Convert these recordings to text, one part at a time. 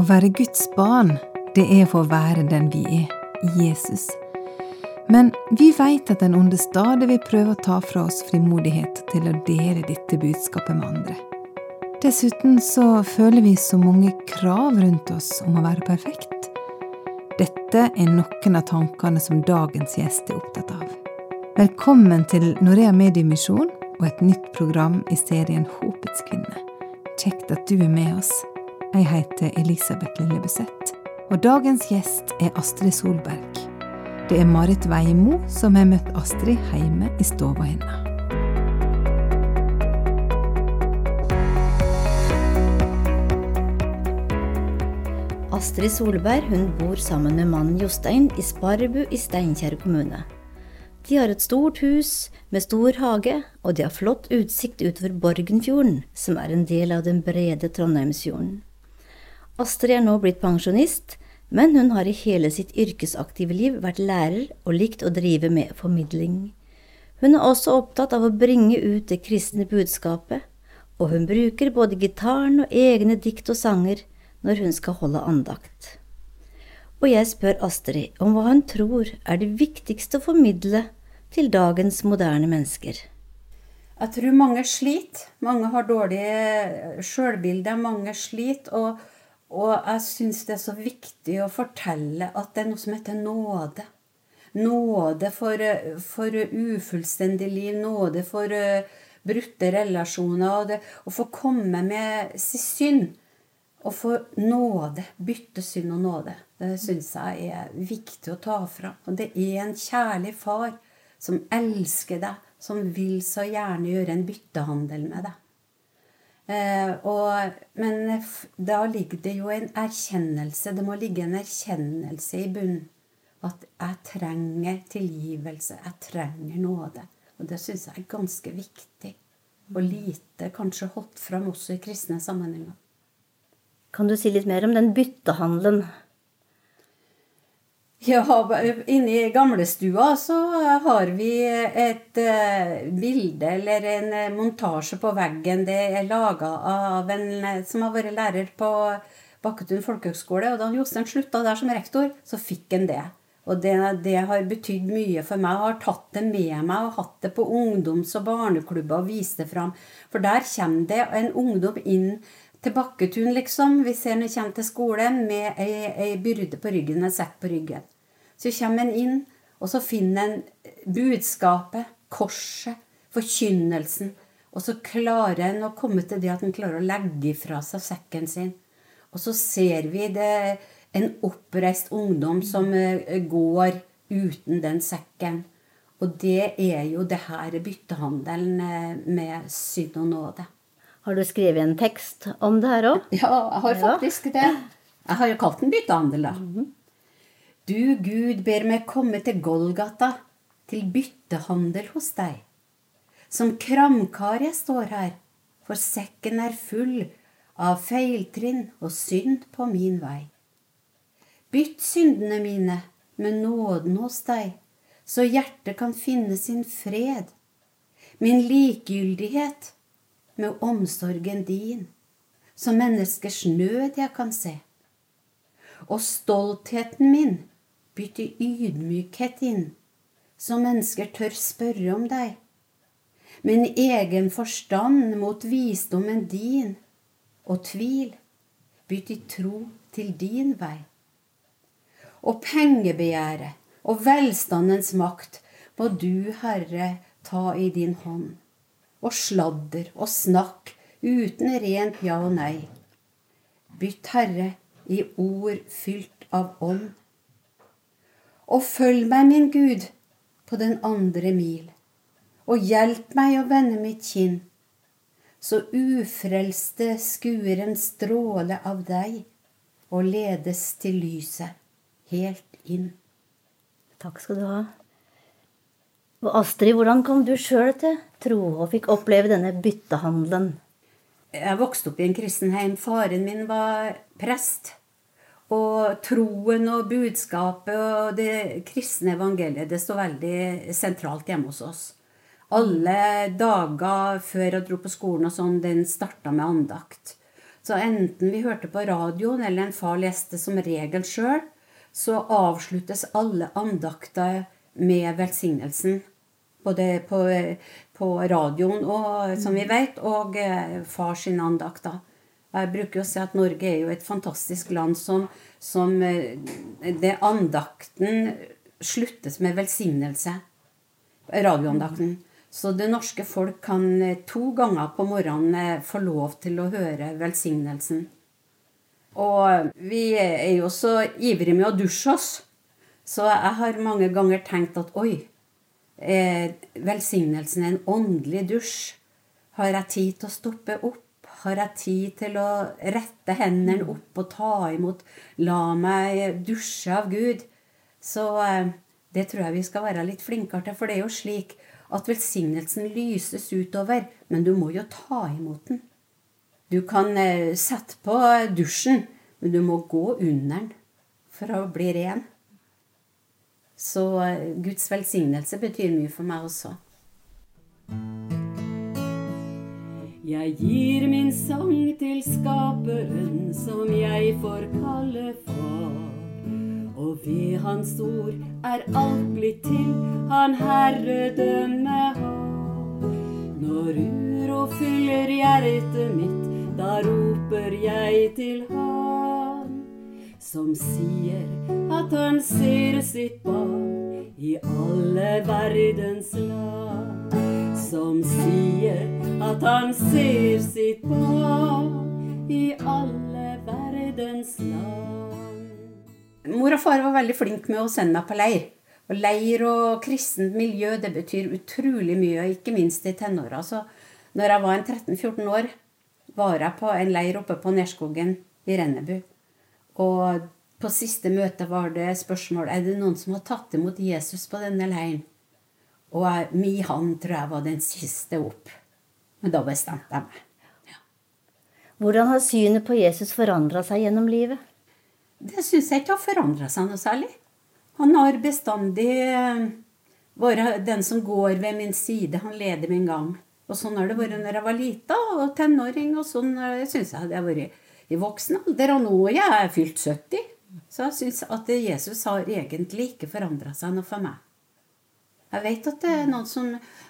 Å være Guds barn, det er for å være den vi er, Jesus. Men vi veit at den onde stadig vil prøve å ta fra oss frimodighet til å dele dette budskapet med andre. Dessuten så føler vi så mange krav rundt oss om å være perfekt. Dette er noen av tankene som dagens gjest er opptatt av. Velkommen til Norea Mediemisjon og et nytt program i serien Håpets kvinne. Kjekt at du er med oss. Jeg heter Elisabeth Lillebuseth, og dagens gjest er Astrid Solberg. Det er Marit Veimo som har møtt Astrid hjemme i stua hennes. Astrid Solberg hun bor sammen med mannen Jostein i Sparbu i Steinkjer kommune. De har et stort hus med stor hage, og de har flott utsikt utover Borgenfjorden, som er en del av den brede Trondheimsfjorden. Astrid er nå blitt pensjonist, men hun har i hele sitt yrkesaktive liv vært lærer og likt å drive med formidling. Hun er også opptatt av å bringe ut det kristne budskapet, og hun bruker både gitaren og egne dikt og sanger når hun skal holde andakt. Og jeg spør Astrid om hva hun tror er det viktigste å formidle til dagens moderne mennesker. Jeg tror mange sliter. Mange har dårlig sjølbilde. Mange sliter. Og, og jeg syns det er så viktig å fortelle at det er noe som heter nåde. Nåde for, for ufullstendig liv. Nåde for uh, brutte relasjoner. Og det, å få komme med sin synd. Og få nåde. Bytte synd og nåde. Det syns jeg er viktig å ta fram. Og det er en kjærlig far som elsker deg, som vil så gjerne gjøre en byttehandel med deg. Eh, og, men da ligger det jo en erkjennelse. Det må ligge en erkjennelse i bunnen. At jeg trenger tilgivelse. Jeg trenger nåde. Og det syns jeg er ganske viktig. Og lite kanskje holdt fram også i kristne sammenhenger. Kan du si litt mer om den byttehandelen? Ja, inne i gamlestua så har vi et uh, bilde eller en uh, montasje på veggen. Det er laga av en uh, som har vært lærer på Bakketun folkehøgskole. Og da Jostein slutta der som rektor, så fikk han det. Og det, det har betydd mye for meg. Jeg har tatt det med meg og hatt det på ungdoms- og barneklubber og vist det fram. For der kommer det en ungdom inn til Bakketun, liksom. Vi ser når jeg kommer til skolen med ei, ei byrde på ryggen, en sekk på ryggen. Så kommer en inn, og så finner en budskapet, korset, forkynnelsen. Og så klarer en å komme til det at en klarer å legge fra seg sekken sin. Og så ser vi det, en oppreist ungdom som eh, går uten den sekken. Og det er jo det her byttehandelen eh, med synd og nåde. Har du skrevet en tekst om det her òg? Ja, jeg har faktisk det. Jeg har jo kalt den byttehandel, da. Mm -hmm. Du, Gud, ber meg komme til Golgata, til byttehandel hos deg. Som kramkar jeg står her, for sekken er full av feiltrinn og synd på min vei. Bytt syndene mine med nåden hos deg, så hjertet kan finne sin fred. Min likegyldighet med omsorgen din, som menneskers nød jeg kan se. Og stoltheten min bytte ydmykhet inn, så mennesker tør spørre om deg. Min egen forstand mot visdommen din, og tvil bytte tro til din vei. Og pengebegjæret og velstandens makt må du, Herre, ta i din hånd og sladder og snakk uten rent ja og nei. Bytt Herre i ord fylt av ånd. Og følg meg, min Gud, på den andre mil, og hjelp meg å vende mitt kinn, så ufrelste skuer en stråle av deg og ledes til lyset helt inn. Takk skal du ha. Og Astrid, hvordan kom du sjøl til tro og fikk oppleve denne byttehandelen? Jeg vokste opp i en kristenheim. Faren min var prest. Og troen og budskapet og det kristne evangeliet det står veldig sentralt hjemme hos oss. Alle dager før jeg dro på skolen og sånn, den starta med andakt. Så enten vi hørte på radioen, eller en far leste som regel sjøl, så avsluttes alle andakter med velsignelsen. Både på, på radioen, og, som vi vet, og eh, far andakt. andakter. Jeg bruker å si at Norge er jo et fantastisk land som, som eh, det andakten sluttes med velsignelse. Radioandakten. Så det norske folk kan eh, to ganger på morgenen få lov til å høre velsignelsen. Og vi er jo så ivrige med å dusje oss, så jeg har mange ganger tenkt at oi, eh, velsignelsen er en åndelig dusj. Har jeg tid til å stoppe opp? Har jeg tid til å rette hendene opp og ta imot? La meg dusje av Gud. Så eh, det tror jeg vi skal være litt flinkere til, for det er jo slik at velsignelsen lyses utover, men du må jo ta imot den. Du kan eh, sette på dusjen, men du må gå under den for å bli ren. Så eh, Guds velsignelse betyr mye for meg også. Jeg gir min sang til Skaperen, som jeg får kalle far. Og ved hans ord er alt blitt til, han herredømme har. Når uro fyller hjertet mitt, da roper jeg til han. Som sier at han ser sitt barn i alle verdens land. Som sier at han ser sitt barn i alle verdens land. Mor og far var veldig flink med å sende meg på leir. Og leir og kristent miljø det betyr utrolig mye, ikke minst i tenåra. Så når jeg var 13-14 år, var jeg på en leir oppe på Nerskogen i Rennebu. Og på siste møte var det spørsmål er det noen som har tatt imot Jesus på denne leiren. Og mi han tror jeg var den siste opp. Men da bestemte jeg meg. Hvordan har synet på Jesus forandra seg gjennom livet? Det syns jeg ikke har forandra seg noe særlig. Han har bestandig eh, vært den som går ved min side. Han leder min gang. Og sånn har det vært når jeg var lita og tenåring, og sånn eh, syns jeg det har vært i voksen alder. Og nå er jeg fylt 70. Så jeg syns at Jesus har egentlig ikke forandra seg noe for meg. Jeg vet at det er noen som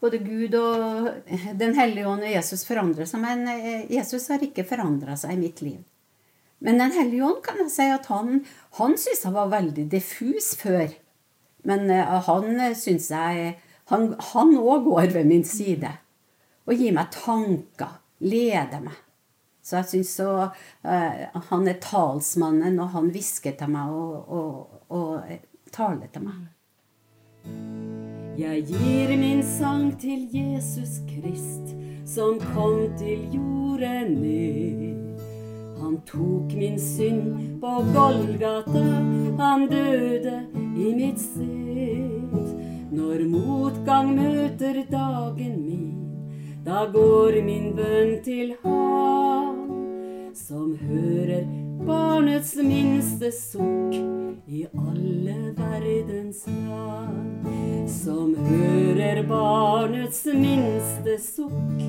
både Gud og Den hellige ånd og Jesus forandrer seg, men eh, Jesus har ikke forandra seg i mitt liv. Men Den hellige ånd kan jeg si at han, han syns jeg var veldig diffus før. Men eh, han syns jeg Han òg går ved min side og gir meg tanker. Leder meg. Så jeg syns så uh, Han er talsmannen, og han hvisker til meg og, og, og taler til meg. Jeg gir min sang til Jesus Krist, som kom til jorden ned. Han tok min synd på Golgata, han døde i mitt sted. Når motgang møter dagen min, da går min bønn til Han, som hører barnets minste sukk i alle verdens land. Som hører barnets minste sukk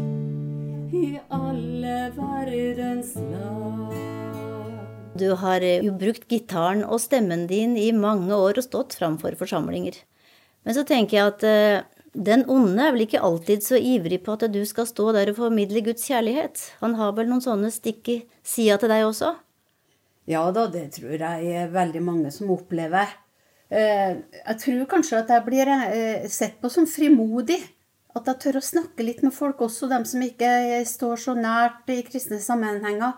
i alle verdens land. Du har jo brukt gitaren og stemmen din i mange år og stått framfor forsamlinger. Men så tenker jeg at eh, den onde er vel ikke alltid så ivrig på at du skal stå der og formidle Guds kjærlighet. Han har vel noen sånne stikk i sida til deg også? Ja da, det tror jeg er veldig mange som opplever. Eh, jeg tror kanskje at jeg blir eh, sett på som frimodig. At jeg tør å snakke litt med folk, også dem som ikke står så nært i kristne sammenhenger.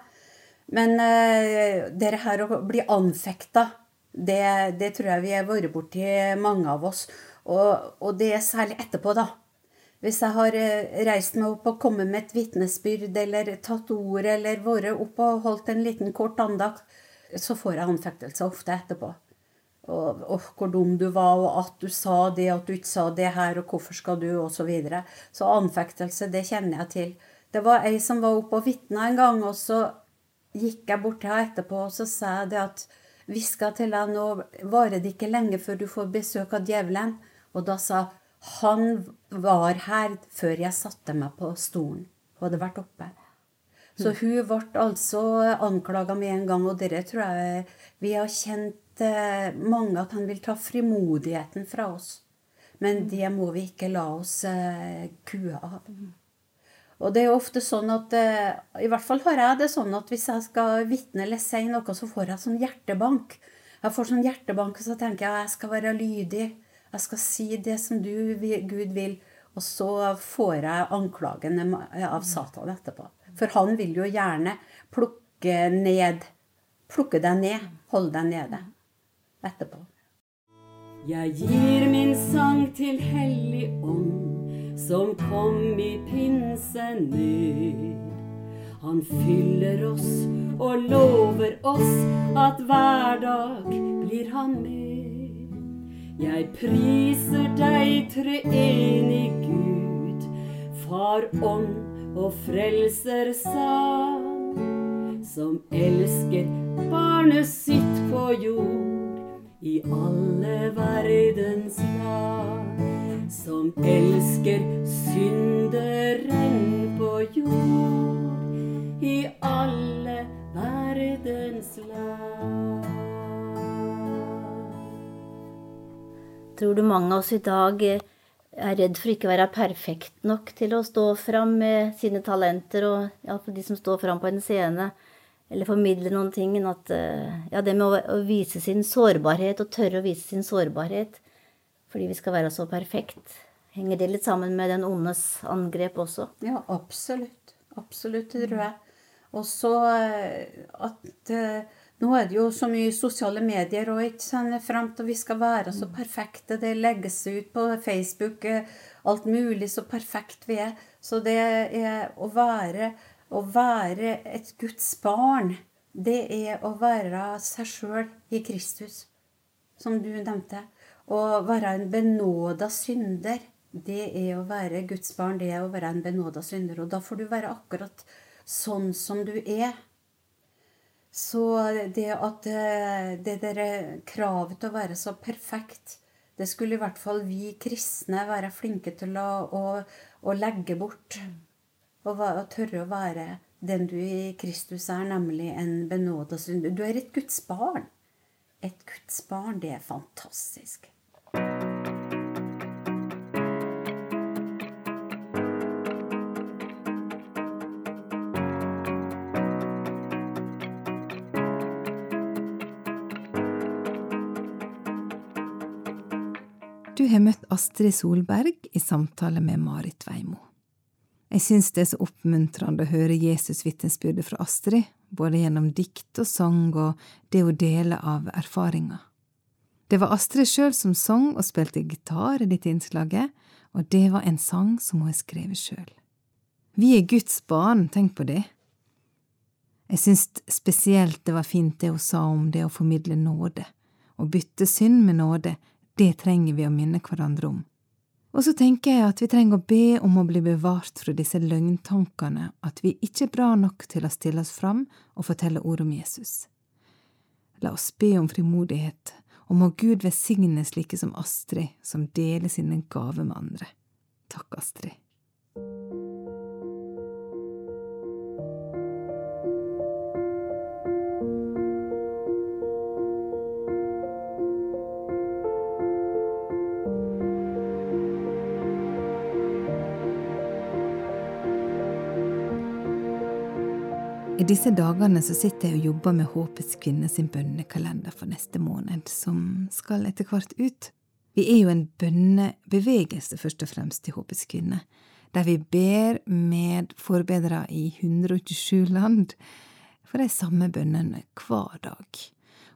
Men eh, det her å bli anfekta, det, det tror jeg vi har vært borti, mange av oss. Og, og, det er særlig etterpå, da. Hvis jeg har reist meg opp og kommet med et vitnesbyrd eller tatt ord eller vært opp og holdt en liten kort andakt, så får jeg anfektelser ofte etterpå. Og, og, hvor dum du var, og at du sa det, at du ikke sa det her, og hvorfor skal du, og så videre. Så anfektelse, det kjenner jeg til. Det var ei som var oppe og vitna en gang, og så gikk jeg bort til henne etterpå, og så sa jeg det at hviska til deg nå varer det ikke lenge før du får besøk av djevelen. Og da sa han var her før jeg satte meg på stolen og hadde vært oppe. Så hun ble altså anklaga med en gang, og dere tror jeg vi har kjent eh, mange at han vil ta frimodigheten fra oss. Men det må vi ikke la oss eh, kue av. Og det er jo ofte sånn at eh, I hvert fall har jeg det sånn at hvis jeg skal vitne eller si noe, så får jeg sånn hjertebank. Jeg får sånn hjertebank, og så tenker jeg at jeg skal være lydig. Jeg skal si det som du, Gud, vil. Og så får jeg anklagene av Satan etterpå. For han vil jo gjerne plukke ned Plukke deg ned. Holde deg nede. Etterpå. Jeg gir min sang til Hellig Ånd, som kom i pinse ned. Han fyller oss og lover oss at hver dag blir han med. Jeg priser deg, treenig Gud, Far, Ånd og Frelser sann, som elsker barnet sitt på jord i alle verdens land, som elsker synderen på jord i alle verdens land. Tror du mange av oss i dag er redd for ikke å være perfekt nok til å stå fram med sine talenter, og iallfall de som står fram på en scene, eller formidle noen ting? At, eh, ja, det med å, å vise sin sårbarhet, og tørre å vise sin sårbarhet fordi vi skal være så perfekt. Henger det litt sammen med den ondes angrep også? Ja, absolutt. Absolutt, tror jeg. Og så eh, at Nå er det jo så mye sosiale medier og ikke sant, fram til vi skal være så perfekte. Det legges ut på Facebook uh, alt mulig så perfekt vi er. Så det er å være, å være et Guds barn, det er å være seg sjøl i Kristus, som du nevnte. Å være en benåda synder, det er å være Guds barn, det er å være en benåda synder. Og da får du være akkurat sånn som du er. Så det at eh, det der kravet til å være så perfekt, det skulle i hvert fall vi kristne være flinke til å, å, å legge bort. Og, å tørre å være den du i Kristus er, nemlig en benåda synder. Du er et Guds barn. Et Guds barn, det er fantastisk. Har møtt Astrid Solberg i samtale med Marit Veimo. Jeg syns det er så oppmuntrende å høre Jesus-vitnesbyrdet fra Astrid, både gjennom dikt og sang og det hun deler av erfaringer. Det var Astrid sjøl som sang og spilte gitar i dette innslaget, og det var en sang som hun har skrevet sjøl. Vi er Guds barn, tenk på det. Jeg syns spesielt det var fint det hun sa om det å formidle nåde, å bytte synd med nåde, det trenger vi å minne hverandre om. Og så tenker jeg at vi trenger å be om å bli bevart fra disse løgntankene, at vi ikke er bra nok til å stille oss fram og fortelle ord om Jesus. La oss be om frimodighet, og må Gud velsigne slike som Astrid, som deler sine gaver med andre. Takk, Astrid. I disse dagene så sitter jeg og jobber med Håpets kvinne sin bønnekalender for neste måned, som skal etter hvert ut. Vi er jo en bønnebevegelse, først og fremst, i Håpets kvinne, der vi ber med forbedrere i 127 land for de samme bønnene hver dag.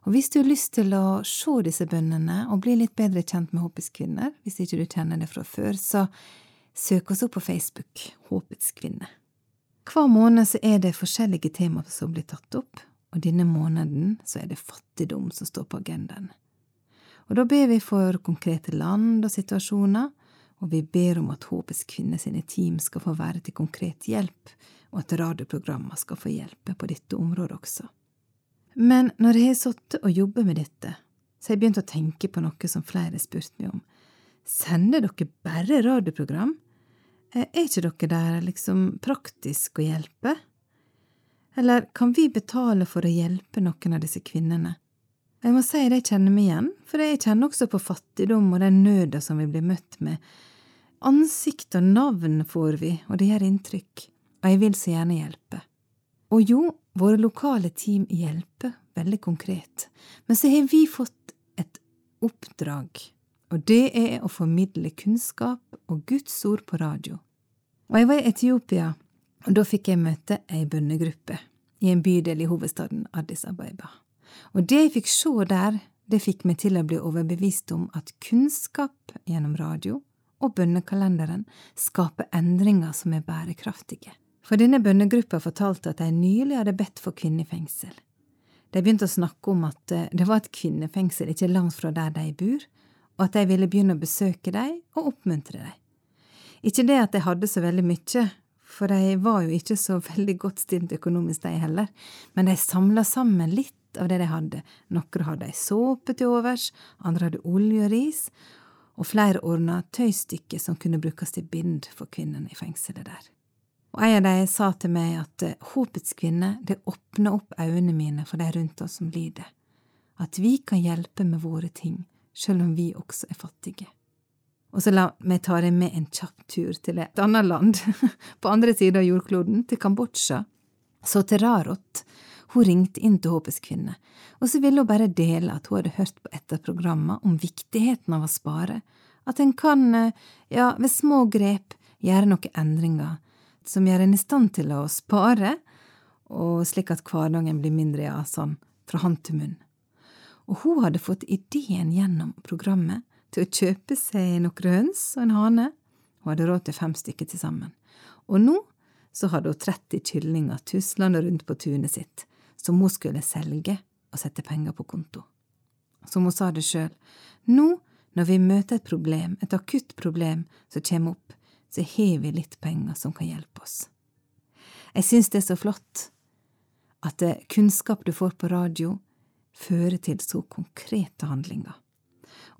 Og hvis du har lyst til å se disse bønnene og bli litt bedre kjent med Håpets kvinner, hvis ikke du kjenner det fra før, så søk oss opp på Facebook, Håpets kvinne. Hver måned så er det forskjellige temaer som blir tatt opp, og denne måneden så er det fattigdom som står på agendaen. Og da ber vi for konkrete land og situasjoner, og vi ber om at Håpets kvinner sine team skal få være til konkret hjelp, og at radioprogrammer skal få hjelpe på dette området også. Men når jeg har sittet og jobbet med dette, så har jeg begynt å tenke på noe som flere har spurt meg om. Sender dere bare radioprogram? Eh, er ikke dere der liksom praktisk å hjelpe? Eller kan vi betale for å hjelpe noen av disse kvinnene? Jeg må si det jeg kjenner meg igjen, for jeg kjenner også på fattigdom og den nøda som vi blir møtt med. Ansikt og navn får vi, og det gjør inntrykk, og jeg vil så gjerne hjelpe. Og jo, våre lokale team hjelper, veldig konkret, men så har vi fått et oppdrag, og det er å formidle kunnskap og Guds ord på radio. Og jeg var i Etiopia, og da fikk jeg møte ei bønnegruppe i en bydel i hovedstaden Addis Abeba. Og det jeg fikk se der, det fikk meg til å bli overbevist om at kunnskap gjennom radio og bønnekalenderen skaper endringer som er bærekraftige. For denne bønnegruppa fortalte at de nylig hadde bedt for kvinnefengsel. De begynte å snakke om at eh, det var et kvinnefengsel ikke langt fra der de bor, og at jeg ville begynne å besøke dem og oppmuntre dem. Ikke det at jeg hadde så veldig mye, for de var jo ikke så veldig godt stilt økonomisk, de heller, men de samla sammen litt av det de hadde. Noen hadde ei såpe til overs, andre hadde olje og ris, og flere ordna tøystykker som kunne brukes til bind for kvinnene i fengselet der. Og en av de sa til meg at eh, håpets kvinne, det åpner opp øynene mine for de rundt oss som lider, at vi kan hjelpe med våre ting, selv om vi også er fattige. Og så la meg ta deg med en kjapp tur til et annet land, på andre siden av jordkloden, til Kambodsja, så til Rarot, hun ringte inn til Håpets kvinne, og så ville hun bare dele at hun hadde hørt på et av programmene om viktigheten av å spare, at en kan, eh, ja, ved små grep, gjøre noen endringer som gjør en i stand til å spare, og slik at hverdagen blir mindre, ja, sånn, fra hånd til munn. Og hun hadde fått ideen gjennom programmet til å kjøpe seg noen høns og en hane, hun hadde råd til fem stykker til sammen, og nå så hadde hun 30 kyllinger tuslende rundt på tunet sitt, som hun skulle selge og sette penger på konto. Som hun sa det sjøl, nå når vi møter et problem, et akutt problem som kommer opp, så har vi litt penger som kan hjelpe oss. Jeg syns det er så flott at kunnskap du får på radio, fører til så konkrete handlinger.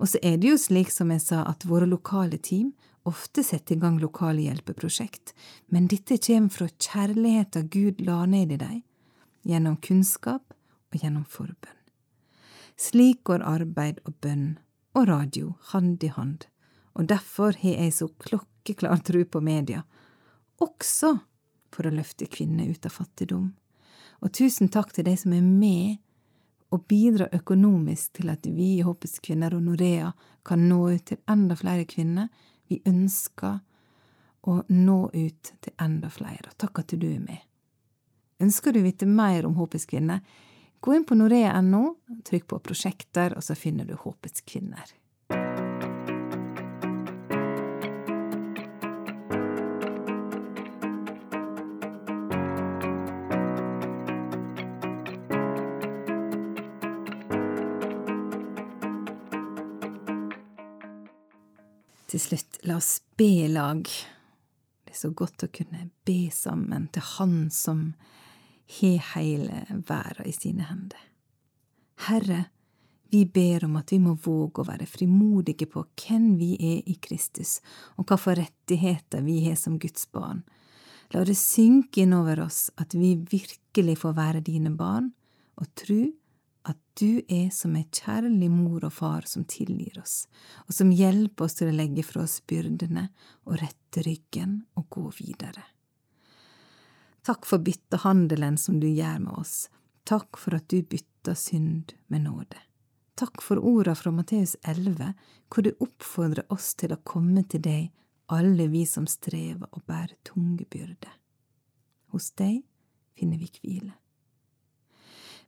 Og så er det jo slik som jeg sa, at våre lokale team ofte setter i gang lokale hjelpeprosjekt, men dette kommer fra kjærligheten Gud la ned i dem, gjennom kunnskap og gjennom forbønn. Slik går arbeid og bønn og radio hand i hand, og derfor har jeg så klokkeklar tro på media, også for å løfte kvinner ut av fattigdom. Og tusen takk til de som er med og bidra økonomisk til at vi i Håpets kvinner og Norea kan nå ut til enda flere kvinner. Vi ønsker å nå ut til enda flere, og takk at du er med. Ønsker du å vite mer om Håpets kvinner? Gå inn på norea.no, trykk på prosjekter, og så finner du Håpets kvinner. Til slutt, la oss be lag. Det er så godt å kunne be sammen til Han som har hele verda i sine hender. Herre, vi ber om at vi må våge å være frimodige på hvem vi er i Kristus, og hva for rettigheter vi har som Guds barn. La det synke inn over oss at vi virkelig får være dine barn, og at du er som ei kjærlig mor og far som tilgir oss, og som hjelper oss til å legge fra oss byrdene og rette ryggen og gå videre. Takk for byttehandelen som du gjør med oss. Takk for at du bytter synd med nåde. Takk for orda fra Matteus 11, hvor du oppfordrer oss til å komme til deg, alle vi som strever og bærer tunge byrder. Hos deg finner vi hvile.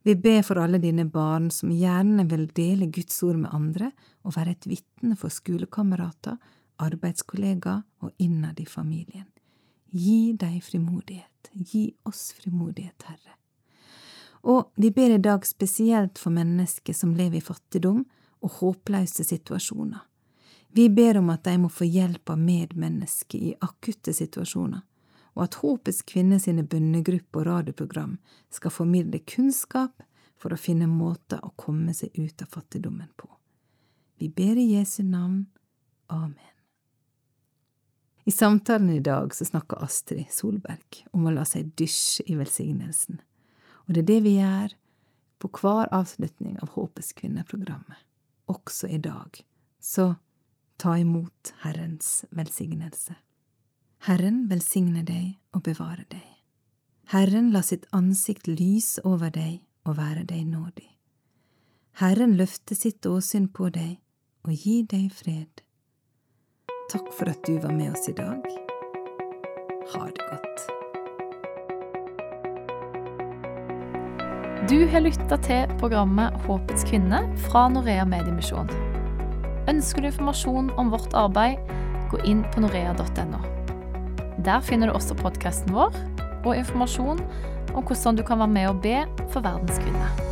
Vi ber for alle dine barn som gjerne vil dele Guds ord med andre og være et vitne for skolekamerater, arbeidskollegaer og innad i familien. Gi deg frimodighet, gi oss frimodighet, Herre. Og vi ber i dag spesielt for mennesker som lever i fattigdom og håpløse situasjoner. Vi ber om at de må få hjelp av medmennesker i akutte situasjoner, og at Håpets kvinner sine bønnegrupper og radioprogram skal formidle kunnskap for å finne måter å komme seg ut av fattigdommen på. Vi ber i Jesu navn. Amen. I samtalen i dag så snakker Astrid Solberg om å la seg dysje i velsignelsen. Og det er det vi gjør på hver avslutning av Håpets kvinner-programmet. Også i dag. Så ta imot Herrens velsignelse. Herren velsigne deg og bevare deg. Herren la sitt ansikt lyse over deg og være deg nådig. Herren løfte sitt åsyn på deg og gi deg fred. Takk for at du var med oss i dag. Ha det godt. Du har lytta til programmet Håpets kvinne fra Norea Mediemisjon. Ønsker du informasjon om vårt arbeid, gå inn på norea.no. Der finner du også podkasten vår og informasjon om hvordan du kan være med og be for verdens kvinner.